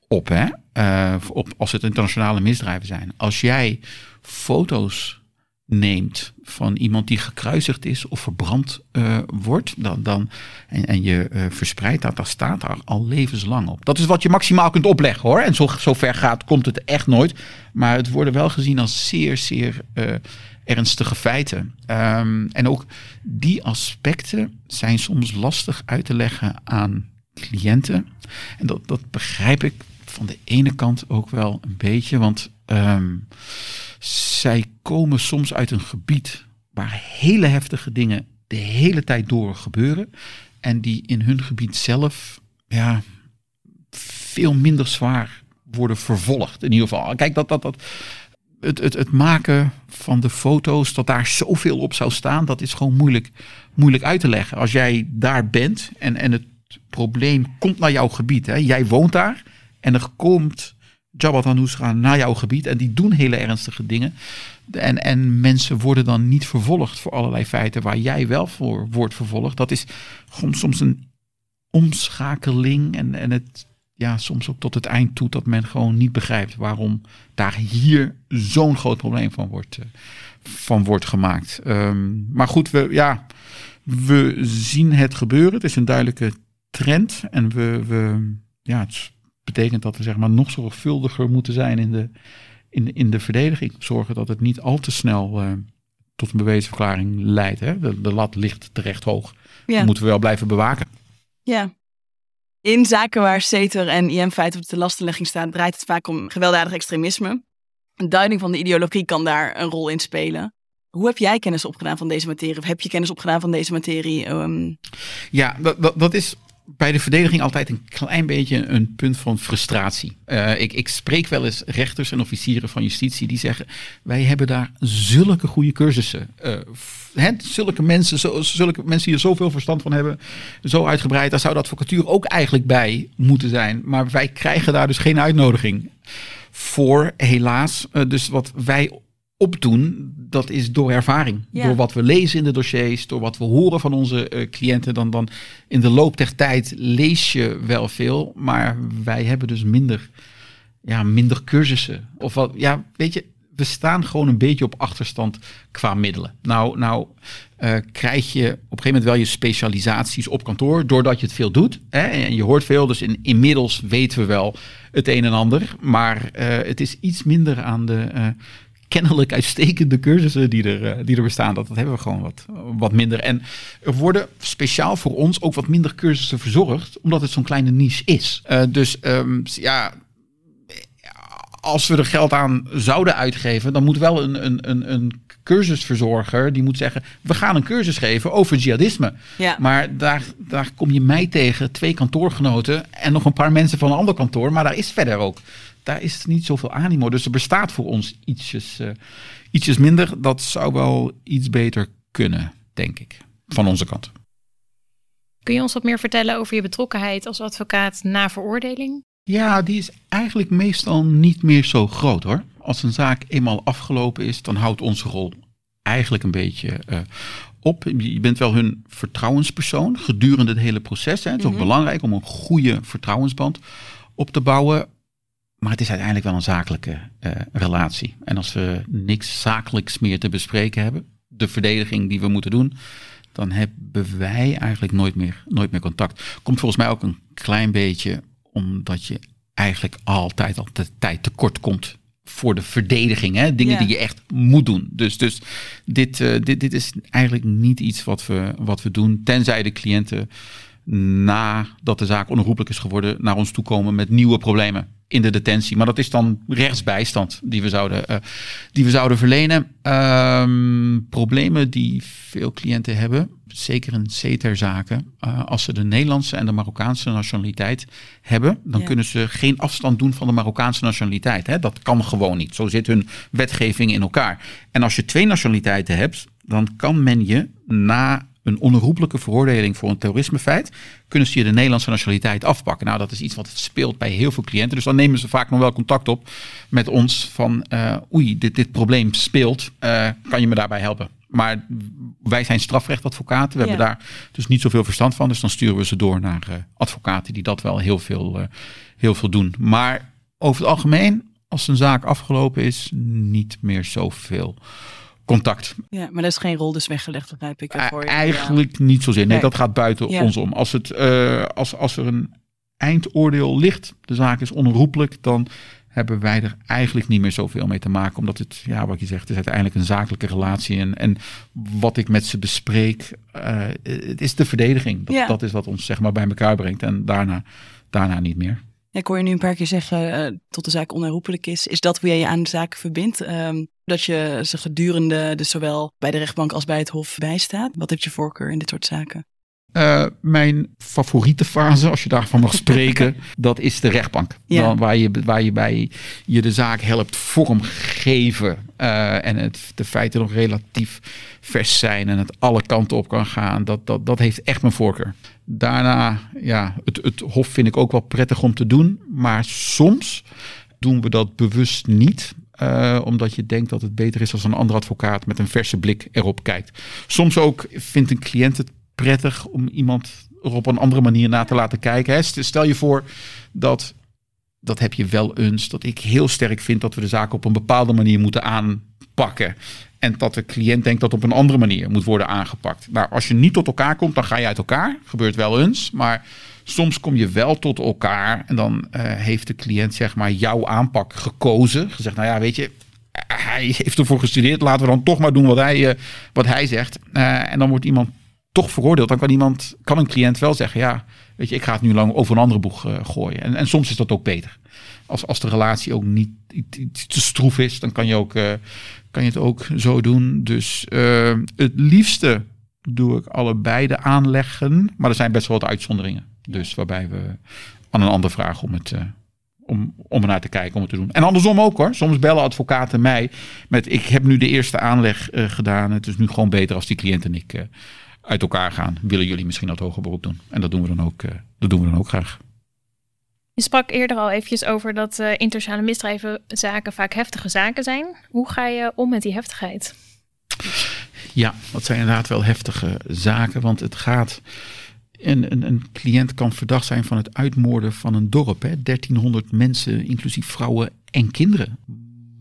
op, hè? Uh, op als het internationale misdrijven zijn. Als jij foto's neemt van iemand die gekruisigd is of verbrand uh, wordt, dan, dan, en, en je uh, verspreidt dat, dan staat daar al levenslang op. Dat is wat je maximaal kunt opleggen hoor. En zo, ver gaat, komt het echt nooit. Maar het wordt wel gezien als zeer, zeer uh, ernstige feiten. Um, en ook die aspecten zijn soms lastig uit te leggen aan cliënten. En dat, dat begrijp ik van de ene kant ook wel een beetje, want ehm, zij komen soms uit een gebied waar hele heftige dingen de hele tijd door gebeuren. En die in hun gebied zelf ja, veel minder zwaar worden vervolgd. In ieder geval. Kijk, dat, dat, dat, het, het, het maken van de foto's, dat daar zoveel op zou staan, dat is gewoon moeilijk, moeilijk uit te leggen. Als jij daar bent en, en het probleem komt naar jouw gebied. Hè, jij woont daar en er komt Jabhat al-Nusra naar jouw gebied en die doen hele ernstige dingen. En, en mensen worden dan niet vervolgd voor allerlei feiten waar jij wel voor wordt vervolgd. Dat is soms een omschakeling en, en het ja, soms ook tot het eind toe dat men gewoon niet begrijpt waarom daar hier zo'n groot probleem van wordt, uh, van wordt gemaakt. Um, maar goed, we, ja, we zien het gebeuren. Het is een duidelijke trend. En we, we, ja, betekent dat we zeg maar, nog zorgvuldiger moeten zijn in de, in, in de verdediging. Zorgen dat het niet al te snel uh, tot een bewezen verklaring leidt. Hè? De, de lat ligt terecht hoog. Ja. Dat moeten we wel blijven bewaken. Ja, in zaken waar CETER en IM-feiten op de lastenlegging staan, draait het vaak om gewelddadig extremisme. Een duiding van de ideologie kan daar een rol in spelen. Hoe heb jij kennis opgedaan van deze materie? Of heb je kennis opgedaan van deze materie? Um... Ja, dat, dat, dat is bij de verdediging altijd een klein beetje een punt van frustratie. Uh, ik, ik, spreek wel eens rechters en officieren van justitie die zeggen: wij hebben daar zulke goede cursussen. Hè, zulke, mensen, zulke mensen die er zoveel verstand van hebben, zo uitgebreid, daar zou de advocatuur ook eigenlijk bij moeten zijn. Maar wij krijgen daar dus geen uitnodiging voor, helaas. Uh, dus wat wij opdoen, dat is door ervaring. Door wat we lezen in de dossiers, door wat we horen van onze uh, cliënten. Dan, dan in de loop der tijd lees je wel veel, maar wij hebben dus minder, ja, minder cursussen. Of wat, ja, weet je, we staan gewoon een beetje op achterstand qua middelen. Nou, nou uh, krijg je op een gegeven moment wel je specialisaties op kantoor, doordat je het veel doet. Hè? En je hoort veel, dus in, inmiddels weten we wel het een en ander. Maar uh, het is iets minder aan de kennelijk uitstekende cursussen die er, eh, die er bestaan. Dat, dat hebben we gewoon wat, wat minder. En er worden speciaal voor ons ook wat minder cursussen verzorgd, omdat het zo'n kleine niche is. Uh, dus um, ja, als we er geld aan zouden uitgeven, dan moet wel een, een, een, een cursusverzorger die moet zeggen: we gaan een cursus geven over jihadisme. Ja. Maar daar, daar kom je mij tegen, twee kantoorgenoten en nog een paar mensen van een ander kantoor. Maar daar is verder ook daar is niet zoveel animo. Dus er bestaat voor ons ietsjes, uh, ietsjes minder. Dat zou wel iets beter kunnen, denk ik, van onze kant. Kun je ons wat meer vertellen over je betrokkenheid als advocaat na veroordeling? Ja, die is eigenlijk meestal niet meer zo groot hoor. Als een zaak eenmaal afgelopen is, dan houdt onze rol eigenlijk een beetje uh, op. Je bent wel hun vertrouwenspersoon gedurende het hele proces. Hè. Het is ook mhm. belangrijk om een goede vertrouwensband op te bouwen. Maar het is uiteindelijk wel een zakelijke uh, relatie. En als we niks zakelijks meer te bespreken hebben, de verdediging die we moeten doen, dan hebben wij eigenlijk nooit meer, nooit meer contact. Komt volgens mij ook een klein beetje omdat je eigenlijk altijd al de tijd tekort komt voor de verdediging. Hè? Dingen die je echt moet doen. Dus, dus dit, uh, dit, dit is eigenlijk niet iets wat we, wat we doen. Tenzij de cliënten nadat de zaak onherroepelijk is geworden naar ons toe komen met nieuwe problemen in de detentie. Maar dat is dan rechtsbijstand die we zouden, uh, die we zouden verlenen. Um, problemen die veel cliënten hebben, zeker in CETER-zaken. Uh, als ze de Nederlandse en de Marokkaanse nationaliteit hebben, dan ja. kunnen ze geen afstand doen van de Marokkaanse nationaliteit. Hè? Dat kan gewoon niet. Zo zit hun wetgeving in elkaar. En als je twee nationaliteiten hebt, dan kan men je na een onherroepelijke veroordeling voor een terrorismefeit, kunnen ze je de Nederlandse nationaliteit afpakken. Nou, dat is iets wat speelt bij heel veel cliënten. Dus dan nemen ze vaak nog wel contact op met ons van, uh, oei, dit, dit probleem speelt, uh, kan je me daarbij helpen? Maar wij zijn strafrechtadvocaten, we ja. hebben daar dus niet zoveel verstand van. Dus dan sturen we ze door naar uh, advocaten die dat wel heel veel, heel veel doen. Maar over het algemeen, als een zaak afgelopen is, niet meer zoveel contact. Ja, maar dat is geen rol dus weggelegd, begrijp ik. Voor Eigenlijk niet zozeer. Nee, nee, dat gaat buiten ja. ons om. Als, het, uh, als, als er een eindoordeel ligt, de zaak is onherroepelijk, dan hebben wij er eigenlijk niet meer zoveel mee te maken. Omdat het, ja, wat je zegt, het is uiteindelijk een zakelijke relatie. En, en wat ik met ze bespreek, uh, het is de verdediging. Dat, Ja. dat is wat ons zeg maar bij elkaar brengt. En daarna, daarna niet meer. Ik hoor je nu een paar keer zeggen eh, tot de zaak onherroepelijk is. Is dat hoe jij je aan de zaak verbindt? Ehm, dat je ze gedurende, dus zowel bij de rechtbank als bij het hof bijstaat? Wat heeft je voorkeur in dit soort zaken? Eh, mijn favoriete fase, als je daarvan mag spreken, *laughs* dat is de rechtbank. Ja. Dan, waar, je, waar je bij je de zaak helpt vormgeven. eh, en het, de feiten nog relatief vers zijn en het alle kanten op kan gaan. Dat, dat, dat heeft echt mijn voorkeur. Daarna, ja, het, het hof vind ik ook wel prettig om te doen. Maar soms doen we dat bewust niet. eh, omdat je denkt dat het beter is als een andere advocaat met een verse blik erop kijkt. Soms ook vindt een cliënt het prettig om iemand er op een andere manier naar te laten kijken. Hè. Stel je voor dat, dat heb je wel eens, dat ik heel sterk vind dat we de zaak op een bepaalde manier moeten aanpakken. En dat de cliënt denkt dat op een andere manier moet worden aangepakt. Nou, als je niet tot elkaar komt, dan ga je uit elkaar. Gebeurt wel eens. Maar soms kom je wel tot elkaar. En dan eh, heeft de cliënt zeg maar jouw aanpak gekozen. Gezegd, nou ja, weet je, hij heeft ervoor gestudeerd. Laten we dan toch maar doen wat hij, eh, wat hij zegt. Eh, en dan wordt iemand toch veroordeeld. Dan kan iemand, kan een cliënt wel zeggen, ja, weet je, ik ga het nu lang over een andere boeg eh, gooien. En, en soms is dat ook beter. Als, als de relatie ook niet te stroef is, dan kan je, ook, eh, kan je het ook zo doen. Dus eh, het liefste doe ik allebei de aanleggen. Maar er zijn best wel wat uitzonderingen. Dus waarbij we aan een ander vragen om het. om, om naar te kijken, om het te doen. En andersom ook hoor. Soms bellen advocaten mij met... ik heb nu de eerste aanleg gedaan. Het is nu gewoon beter als die cliënt en ik uit elkaar gaan. Willen jullie misschien dat hoger beroep doen? En dat doen we dan ook, eh, dat doen we dan ook graag. Je sprak eerder al eventjes over dat eh internationale misdrijvenzaken vaak heftige zaken zijn. Hoe ga je om met die heftigheid? Ja, dat zijn inderdaad wel heftige zaken. Want het gaat. Een, een, een cliënt kan verdacht zijn van het uitmoorden van een dorp. Hè? 1300 mensen, inclusief vrouwen en kinderen.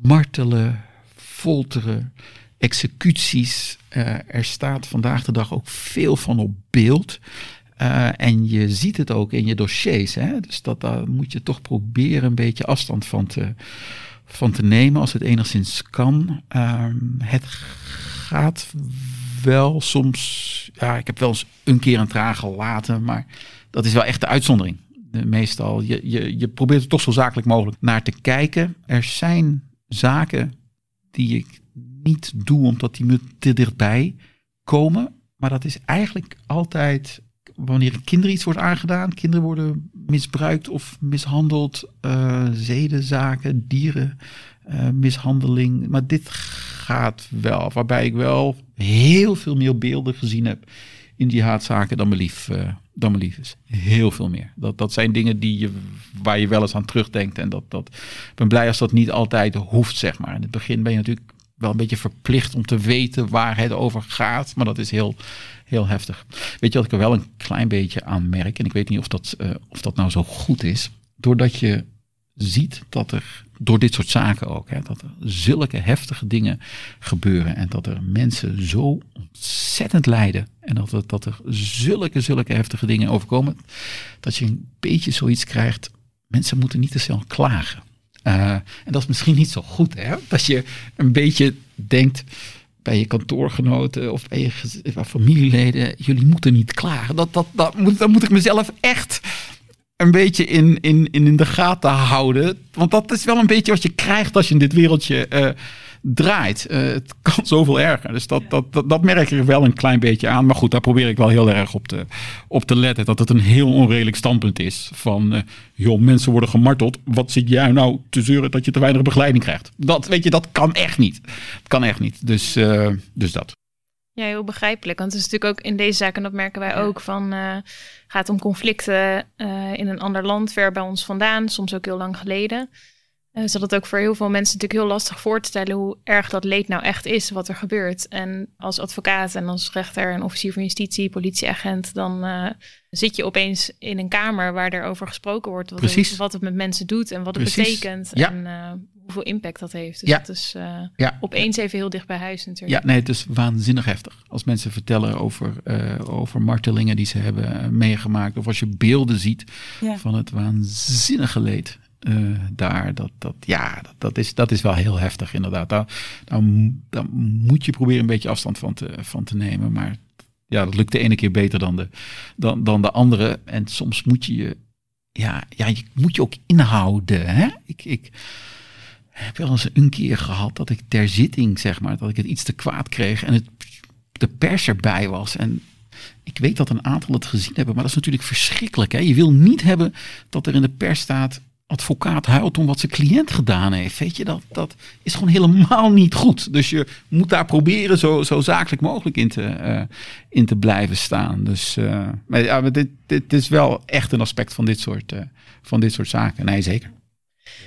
Martelen, folteren, executies. Eh, er staat vandaag de dag ook veel van op beeld. Eh, en je ziet het ook in je dossiers. Hè? Dus dat, daar moet je toch proberen een beetje afstand van te, van te nemen als het enigszins kan. Ehm, het gaat wel soms. Ja, ik heb wel eens een keer een traan gelaten, maar dat is wel echt de uitzondering. De, meestal, je, je, je probeert er toch zo zakelijk mogelijk naar te kijken. Er zijn zaken die ik niet doe omdat die me te dichtbij komen. Maar dat is eigenlijk altijd wanneer kinderen iets wordt aangedaan. Kinderen worden misbruikt of mishandeld. eh, zedenzaken, dieren, eh, mishandeling. Maar dit gaat wel. Waarbij ik wel heel veel meer beelden gezien heb in die haatzaken dan me lief, eh, dan me lief is. Heel veel meer. Dat, dat zijn dingen die je, waar je wel eens aan terugdenkt. En dat, dat, ben blij als dat niet altijd hoeft, zeg maar. In het begin ben je natuurlijk wel een beetje verplicht om te weten waar het over gaat. Maar dat is heel, heel heftig. Weet je wat ik er wel een klein beetje aan merk? En ik weet niet of dat, eh, of dat nou zo goed is. Doordat je ziet dat er door dit soort zaken ook, hè, dat er zulke heftige dingen gebeuren en dat er mensen zo ontzettend lijden en dat er, dat er zulke, zulke heftige dingen overkomen, dat je een beetje zoiets krijgt, mensen moeten niet te snel klagen. Uh, en dat is misschien niet zo goed, hè? Dat je een beetje denkt bij je kantoorgenoten of bij je familieleden, jullie moeten niet klagen. Dat, dat, dat moet, dan moet ik mezelf echt een beetje in, in, in de gaten houden. Want dat is wel een beetje wat je krijgt als je in dit wereldje uh, draait. Uh, het *laughs* kan zoveel erger. Dus dat, dat, dat, dat, merk ik er wel een klein beetje aan. Maar goed, daar probeer ik wel heel erg op te, op te letten. Dat het een heel onredelijk standpunt is. Van, uh, joh, mensen worden gemarteld. Wat zit jij nou te zeuren dat je te weinig begeleiding krijgt? Dat, weet je, dat kan echt niet. Dat kan echt niet. Dus, uh, dus dat. Ja, heel begrijpelijk. Want het is natuurlijk ook in deze zaken, dat merken wij ook, van uh, gaat om conflicten uh, in een ander land, ver bij ons vandaan, soms ook heel lang geleden. Uh, zodat het ook voor heel veel mensen natuurlijk heel lastig voor te stellen hoe erg dat leed nou echt is, wat er gebeurt. En als advocaat en als rechter en officier van justitie, politieagent, dan uh, zit je opeens in een kamer waar er over gesproken wordt. Wat, het, wat het met mensen doet en wat het Precies. betekent. Ja. En uh, hoeveel impact dat heeft. Dus Ja. dat is uh, Ja. opeens even heel dicht bij huis natuurlijk. Ja, nee, het is waanzinnig heftig. Als mensen vertellen over, uh, over martelingen die ze hebben meegemaakt. Of als je beelden ziet Ja. van het waanzinnige leed daar. Dat, dat, ja, dat, dat, is, dat is wel heel heftig inderdaad. Daar, daar, daar, moet je proberen een beetje afstand van te, van te nemen. Maar ja, dat lukt de ene keer beter dan de, dan, dan de andere. En soms moet je je, ja, ja, je moet je ook inhouden. Hè? Ik, ik heb wel eens een keer gehad dat ik ter zitting, zeg maar, dat ik het iets te kwaad kreeg en het, de pers erbij was. En ik weet dat een aantal het gezien hebben, maar dat is natuurlijk verschrikkelijk. Hè? Je wil niet hebben dat er in de pers staat advocaat huilt om wat zijn cliënt gedaan heeft. Weet je, dat, dat is gewoon helemaal niet goed. Dus je moet daar proberen zo, zo zakelijk mogelijk in te, uh, in te blijven staan. Dus uh, maar ja, dit, dit is wel echt een aspect van dit soort, uh, van dit soort zaken. Nee, zeker.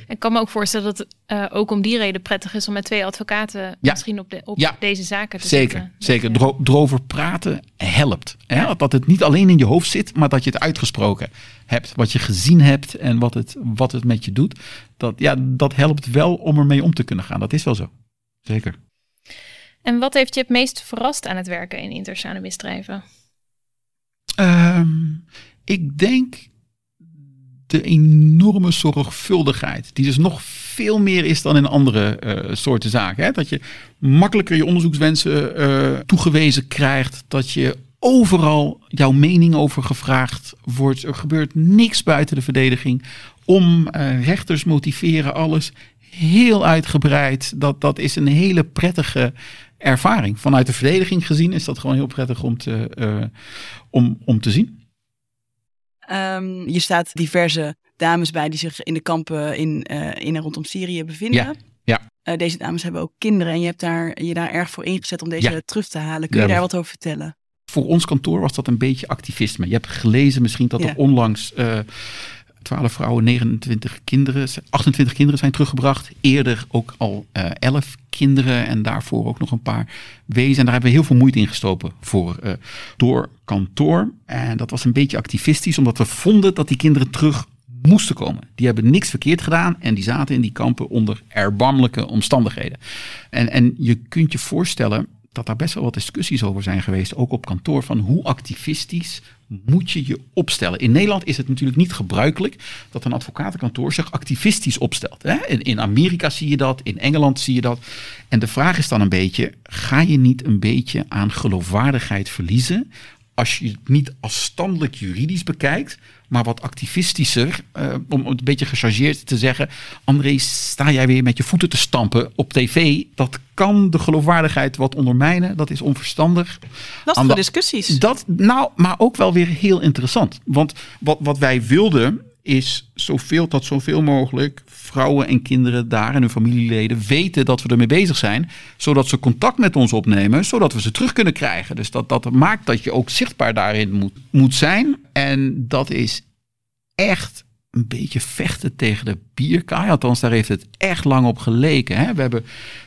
Ik kan me ook voorstellen dat het uh, ook om die reden prettig is om met twee advocaten ja. misschien op, de, op ja. deze zaken te zeker. Zeker, Dro erover praten helpt. Hè? Dat het niet alleen in je hoofd zit, maar dat je het uitgesproken hebt. Wat je gezien hebt en wat het, wat het met je doet. Dat, ja, dat helpt wel om ermee om te kunnen gaan. Dat is wel zo. Zeker. En wat heeft je het meest verrast aan het werken in intersane misdrijven? Um, ik denk de enorme zorgvuldigheid. Die dus nog veel meer is dan in andere uh, soorten zaken. Hè? Dat je makkelijker je onderzoekswensen uh, toegewezen krijgt. Dat je overal jouw mening over gevraagd wordt. Er gebeurt niks buiten de verdediging. Om uh, rechters motiveren, alles heel uitgebreid. Dat, dat is een hele prettige ervaring. Vanuit de verdediging gezien is dat gewoon heel prettig om te, om, om te zien. Um, je staat diverse dames bij die zich in de kampen in, uh, in en rondom Syrië bevinden. Ja. ja. Uh, deze dames hebben ook kinderen en je hebt daar, je daar erg voor ingezet om deze ja. terug te halen. Kun je ja, daar wat over vertellen? Voor ons kantoor was dat een beetje activisme. Je hebt gelezen misschien dat er onlangs uh, 12 vrouwen, 29 kinderen, 28 kinderen zijn teruggebracht. Eerder ook al uh, 11 kinderen en daarvoor ook nog een paar wezen. En daar hebben we heel veel moeite in gestoken voor uh, door kantoor. En dat was een beetje activistisch, omdat we vonden dat die kinderen terug moesten komen. Die hebben niks verkeerd gedaan en die zaten in die kampen onder erbarmelijke omstandigheden. En, en je kunt je voorstellen dat daar best wel wat discussies over zijn geweest, ook op kantoor, van hoe activistisch moet je je opstellen. In Nederland is het natuurlijk niet gebruikelijk dat een advocatenkantoor zich activistisch opstelt. Hè? In, in Amerika zie je dat, in Engeland zie je dat. En de vraag is dan een beetje, ga je niet een beetje aan geloofwaardigheid verliezen als je het niet afstandelijk juridisch bekijkt, maar wat activistischer, uh, om een beetje gechargeerd te zeggen. André, sta jij weer met je voeten te stampen op tv? Dat kan de geloofwaardigheid wat ondermijnen. Dat is onverstandig. Lastige discussies. Dat, nou, maar ook wel weer heel interessant. Want wat, wat wij wilden is zoveel tot zoveel mogelijk vrouwen en kinderen daar en hun familieleden weten dat we ermee bezig zijn. Zodat ze contact met ons opnemen, zodat we ze terug kunnen krijgen. Dus dat, dat maakt dat je ook zichtbaar daarin moet, moet zijn. En dat is echt een beetje vechten tegen de bierkaai. Althans, daar heeft het echt lang op geleken. Hè? We hebben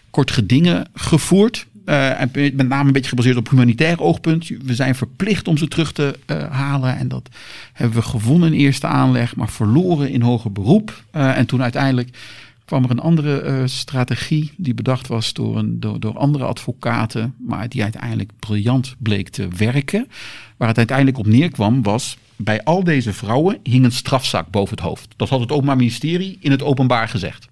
kort gedingen gevoerd. Uh, met name een beetje gebaseerd op humanitair oogpunt. We zijn verplicht om ze terug te uh, halen. En dat hebben we gewonnen in eerste aanleg, maar verloren in hoger beroep. Uh, en toen uiteindelijk kwam er een andere strategie die bedacht was door, een, door, door, andere advocaten, maar die uiteindelijk briljant bleek te werken. Waar het uiteindelijk op neerkwam was, bij al deze vrouwen hing een strafzaak boven het hoofd. Dat had het Openbaar Ministerie in het openbaar gezegd.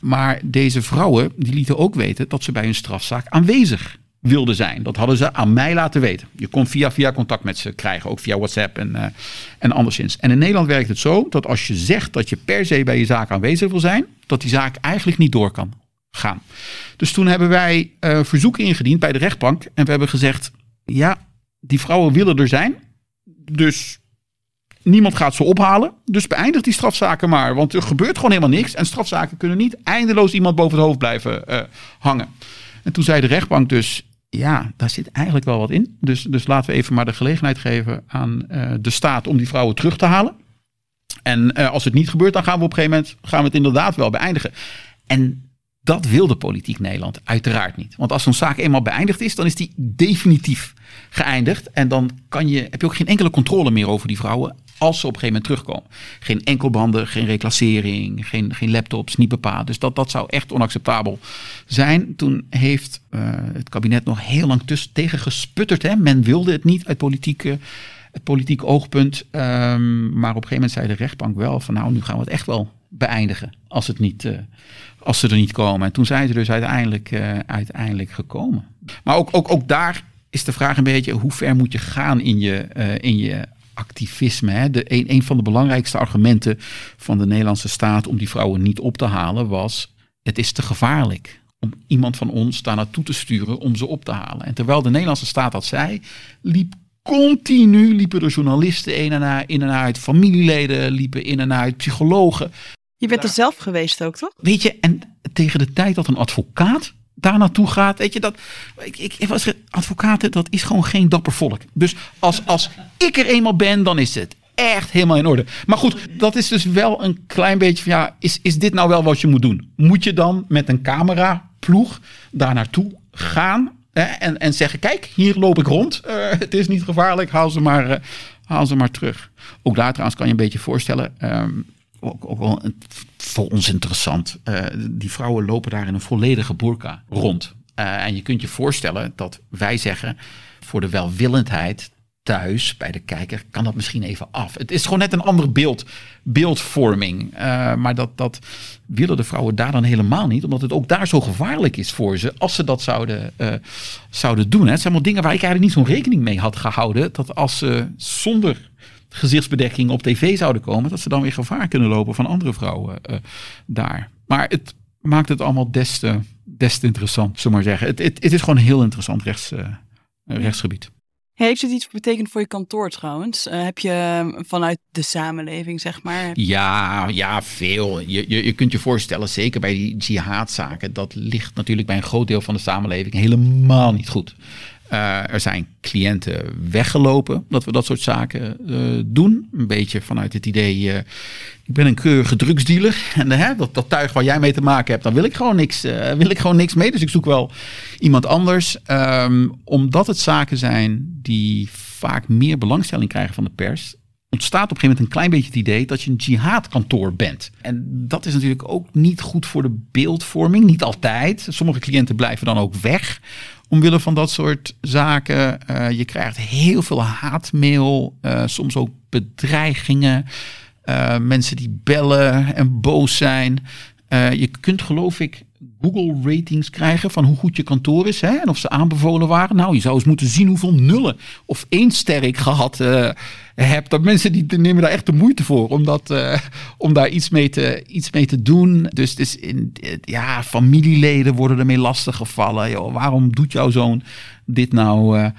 Maar deze vrouwen die lieten ook weten dat ze bij een strafzaak aanwezig wilden zijn. Dat hadden ze aan mij laten weten. Je kon via via contact met ze krijgen, ook via WhatsApp en, uh, en anderszins. En in Nederland werkt het zo dat als je zegt dat je per se bij je zaak aanwezig wil zijn, dat die zaak eigenlijk niet door kan gaan. Dus toen hebben wij verzoeken ingediend bij de rechtbank en we hebben gezegd, ja, die vrouwen willen er zijn, dus Niemand gaat ze ophalen. Dus beëindigt die strafzaken maar. Want er gebeurt gewoon helemaal niks. En strafzaken kunnen niet eindeloos iemand boven het hoofd blijven uh, hangen. En toen zei de rechtbank dus. Ja, daar zit eigenlijk wel wat in. Dus, dus laten we even maar de gelegenheid geven aan uh, de staat om die vrouwen terug te halen. En uh, als het niet gebeurt, dan gaan we op een gegeven moment gaan we het inderdaad wel beëindigen. En dat wil de politiek Nederland uiteraard niet. Want als zo'n zaak eenmaal beëindigd is, dan is die definitief geëindigd. En dan kan je, heb je ook geen enkele controle meer over die vrouwen als ze op een gegeven moment terugkomen. Geen enkelbanden, geen reclassering, geen, geen laptops, niet bepaald. Dus dat, dat zou echt onacceptabel zijn. Toen heeft uh, het kabinet nog heel lang tegen gesputterd. Hè? Men wilde het niet uit politieke het politiek oogpunt. Um, maar op een gegeven moment zei de rechtbank wel van nou, nu gaan we het echt wel beëindigen als, het niet, uh, als ze er niet komen. En toen zijn ze dus uiteindelijk, uh, uiteindelijk gekomen. Maar ook, ook, ook daar is de vraag een beetje hoe ver moet je gaan in je, uh, in je activisme. Hè? De, een, een van de belangrijkste argumenten van de Nederlandse staat om die vrouwen niet op te halen was: het is te gevaarlijk om iemand van ons daar naartoe te sturen om ze op te halen. En terwijl de Nederlandse staat dat zei, liep continu liepen er journalisten in en, uit, in en uit, familieleden liepen in en uit, psychologen. Je bent er zelf geweest ook, toch? Weet je, en tegen de tijd dat een advocaat daar naartoe gaat, weet je dat. Ik, ik was advocaten, dat is gewoon geen dapper volk. Dus als, als ik er eenmaal ben, dan is het echt helemaal in orde. Maar goed, dat is dus wel een klein beetje van ja, is, is dit nou wel wat je moet doen? Moet je dan met een cameraploeg daar naartoe gaan en, en zeggen: Kijk, hier loop ik rond. Uh, het is niet gevaarlijk, haal ze, maar, uh, haal ze maar terug. Ook daar kan je een beetje voorstellen. Um, ook, ook wel voor ons interessant. Uh, die vrouwen lopen daar in een volledige burka rond. en je kunt je voorstellen dat wij zeggen: voor de welwillendheid thuis bij de kijker kan dat misschien even af. Het is gewoon net een ander beeld, beeldvorming. Uh, maar dat, dat willen de vrouwen daar dan helemaal niet, omdat het ook daar zo gevaarlijk is voor ze als ze dat zouden, zouden doen. Hè. Het zijn allemaal dingen waar ik eigenlijk niet zo'n rekening mee had gehouden. Dat als ze zonder gezichtsbedekking op tv zouden komen, dat ze dan weer gevaar kunnen lopen van andere vrouwen uh, daar. Maar het maakt het allemaal des te, des te interessant, zullen maar zeggen. Het, het, het is gewoon een heel interessant rechts, rechtsgebied. Heeft het iets betekend voor je kantoor trouwens? Uh, heb je ehm, vanuit de samenleving, zeg maar? Ja, ja, veel. Je, je, je kunt je voorstellen, zeker bij die jihadzaken, dat ligt natuurlijk bij een groot deel van de samenleving helemaal niet goed. Uh, er zijn cliënten weggelopen dat we dat soort zaken uh, doen. Een beetje vanuit het idee, uh, ik ben een keurige drugsdealer. *laughs* En dat, dat tuig waar jij mee te maken hebt, dan wil ik gewoon niks, wil ik gewoon niks mee. Dus ik zoek wel iemand anders. Um, omdat het zaken zijn die vaak meer belangstelling krijgen van de pers ontstaat op een gegeven moment een klein beetje het idee dat je een jihadkantoor bent. En dat is natuurlijk ook niet goed voor de beeldvorming. Niet altijd. Sommige cliënten blijven dan ook weg omwille van dat soort zaken. Uh, je krijgt heel veel haatmail, uh, soms ook bedreigingen. Uh, mensen die bellen en boos zijn. je kunt geloof ik Google ratings krijgen van hoe goed je kantoor is hè, en of ze aanbevolen waren. Nou, je zou eens moeten zien hoeveel nullen of één ster ik gehad uh, heb. Dat mensen die nemen daar echt de moeite voor om, dat, uh, om daar iets mee, te, iets mee te doen. Dus, dus in, ja, familieleden worden ermee lastiggevallen. Joh, waarom doet jouw zoon dit nou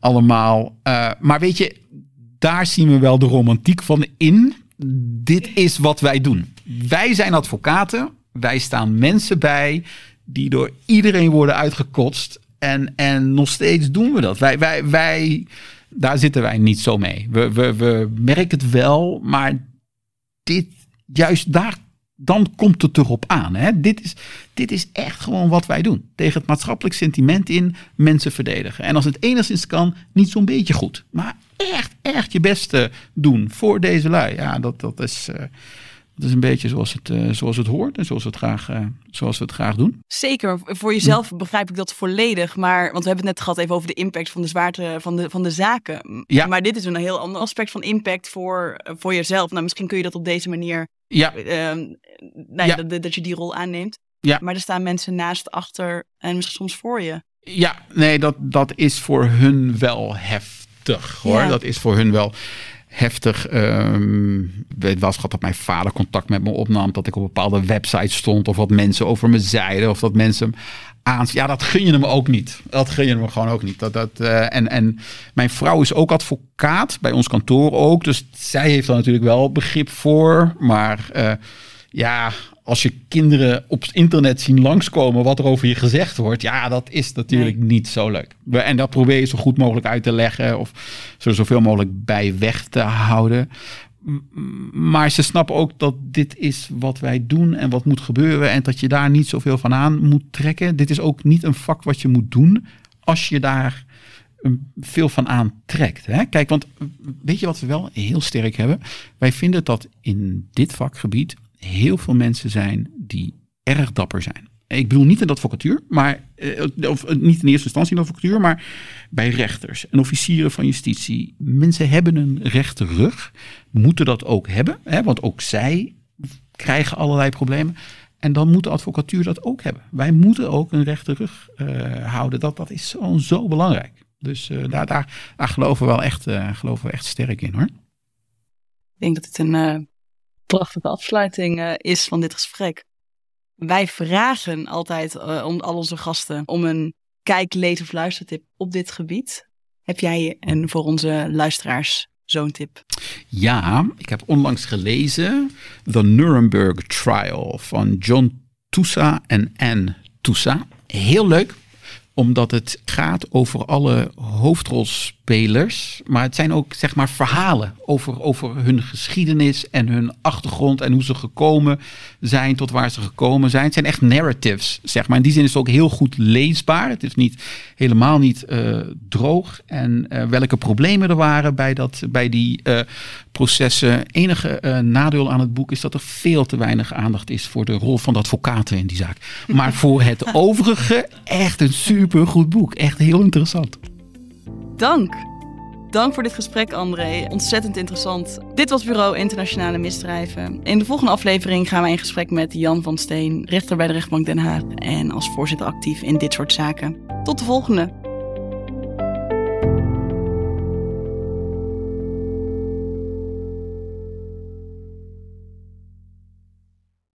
allemaal? maar weet je, daar zien we wel de romantiek van in. Dit is wat wij doen. Wij zijn advocaten wij staan mensen bij die door iedereen worden uitgekotst. En, en nog steeds doen we dat. Wij, wij, wij, daar zitten wij niet zo mee. We, we, we merken het wel, maar dit, juist daar, dan komt het erop aan. Hè? Dit, is, dit is echt gewoon wat wij doen. Tegen het maatschappelijk sentiment in mensen verdedigen. En als het enigszins kan, niet zo'n beetje goed. Maar echt, echt je beste doen voor deze lui. Ja, dat, dat is... Uh, dat is een beetje zoals het, uh, zoals het hoort en zoals we het, graag, uh, zoals we het graag doen. Zeker, voor jezelf begrijp ik dat volledig. Maar, want we hebben het net gehad even over de impact van de zwaarte van de, van de zaken. Ja. Maar dit is een heel ander aspect van impact voor, voor jezelf. Nou, misschien kun je dat op deze manier, ja. Uh, nou ja, Dat, dat je die rol aanneemt. Ja. Maar er staan mensen naast, achter en misschien soms voor je. Ja, nee, dat, dat is voor hun wel heftig hoor. Ja. Dat is voor hun wel heftig. Um, het was gehad dat mijn vader contact met me opnam. Dat ik op bepaalde websites stond. Of wat mensen over me zeiden. Of dat mensen aan. Ja, dat gun je hem ook niet. Dat gun je hem gewoon ook niet. Dat, dat, uh, en, en mijn vrouw is ook advocaat. Bij ons kantoor ook. Dus zij heeft daar natuurlijk wel begrip voor. Maar uh, ja, als je kinderen op het internet zien langskomen wat er over je gezegd wordt, ja, dat is natuurlijk nee. niet zo leuk. En dat probeer je zo goed mogelijk uit te leggen of zo zoveel mogelijk bij weg te houden. Maar ze snappen ook dat dit is wat wij doen en wat moet gebeuren en dat je daar niet zoveel van aan moet trekken. Dit is ook niet een vak wat je moet doen als je daar veel van aantrekt. Hè? Kijk, want weet je wat we wel heel sterk hebben? Wij vinden dat in dit vakgebied heel veel mensen zijn die erg dapper zijn. Ik bedoel niet in de advocatuur, maar, eh, of niet in eerste instantie in de advocatuur, maar bij rechters en officieren van justitie. Mensen hebben een rechte rug, moeten dat ook hebben, hè, want ook zij krijgen allerlei problemen. En dan moet de advocatuur dat ook hebben. Wij moeten ook een rechte rug uh, houden. Dat, dat is zo, zo belangrijk. Dus daar, daar, geloven, we wel echt, geloven we echt sterk in hoor. Ik denk dat dit een prachtige afsluiting is van dit gesprek. Wij vragen altijd om al onze gasten om een kijk, lees of luistertip op dit gebied. Heb jij en voor onze luisteraars zo'n tip? Ja, ik heb onlangs gelezen The Nuremberg Trial van John Toussa en Anne Toussa. Heel leuk, omdat het gaat over alle hoofdrolspelers. Maar het zijn ook zeg maar verhalen over, over hun geschiedenis en hun achtergrond en hoe ze gekomen zijn tot waar ze gekomen zijn. Het zijn echt narratives, zeg maar. In die zin is het ook heel goed leesbaar. Het is niet, helemaal niet uh, droog. En uh, welke problemen er waren bij, dat, bij die uh, processen. Enige nadeel aan het boek is dat er veel te weinig aandacht is voor de rol van de advocaten in die zaak. *laughs* Maar voor het overige echt een super goed boek. Echt heel interessant. Dank. Dank voor dit gesprek, André. Ontzettend interessant. Dit was Bureau Internationale Misdrijven. In de volgende aflevering gaan wij in gesprek met Jan van Steen, rechter bij de rechtbank Den Haag en als voorzitter actief in dit soort zaken. Tot de volgende.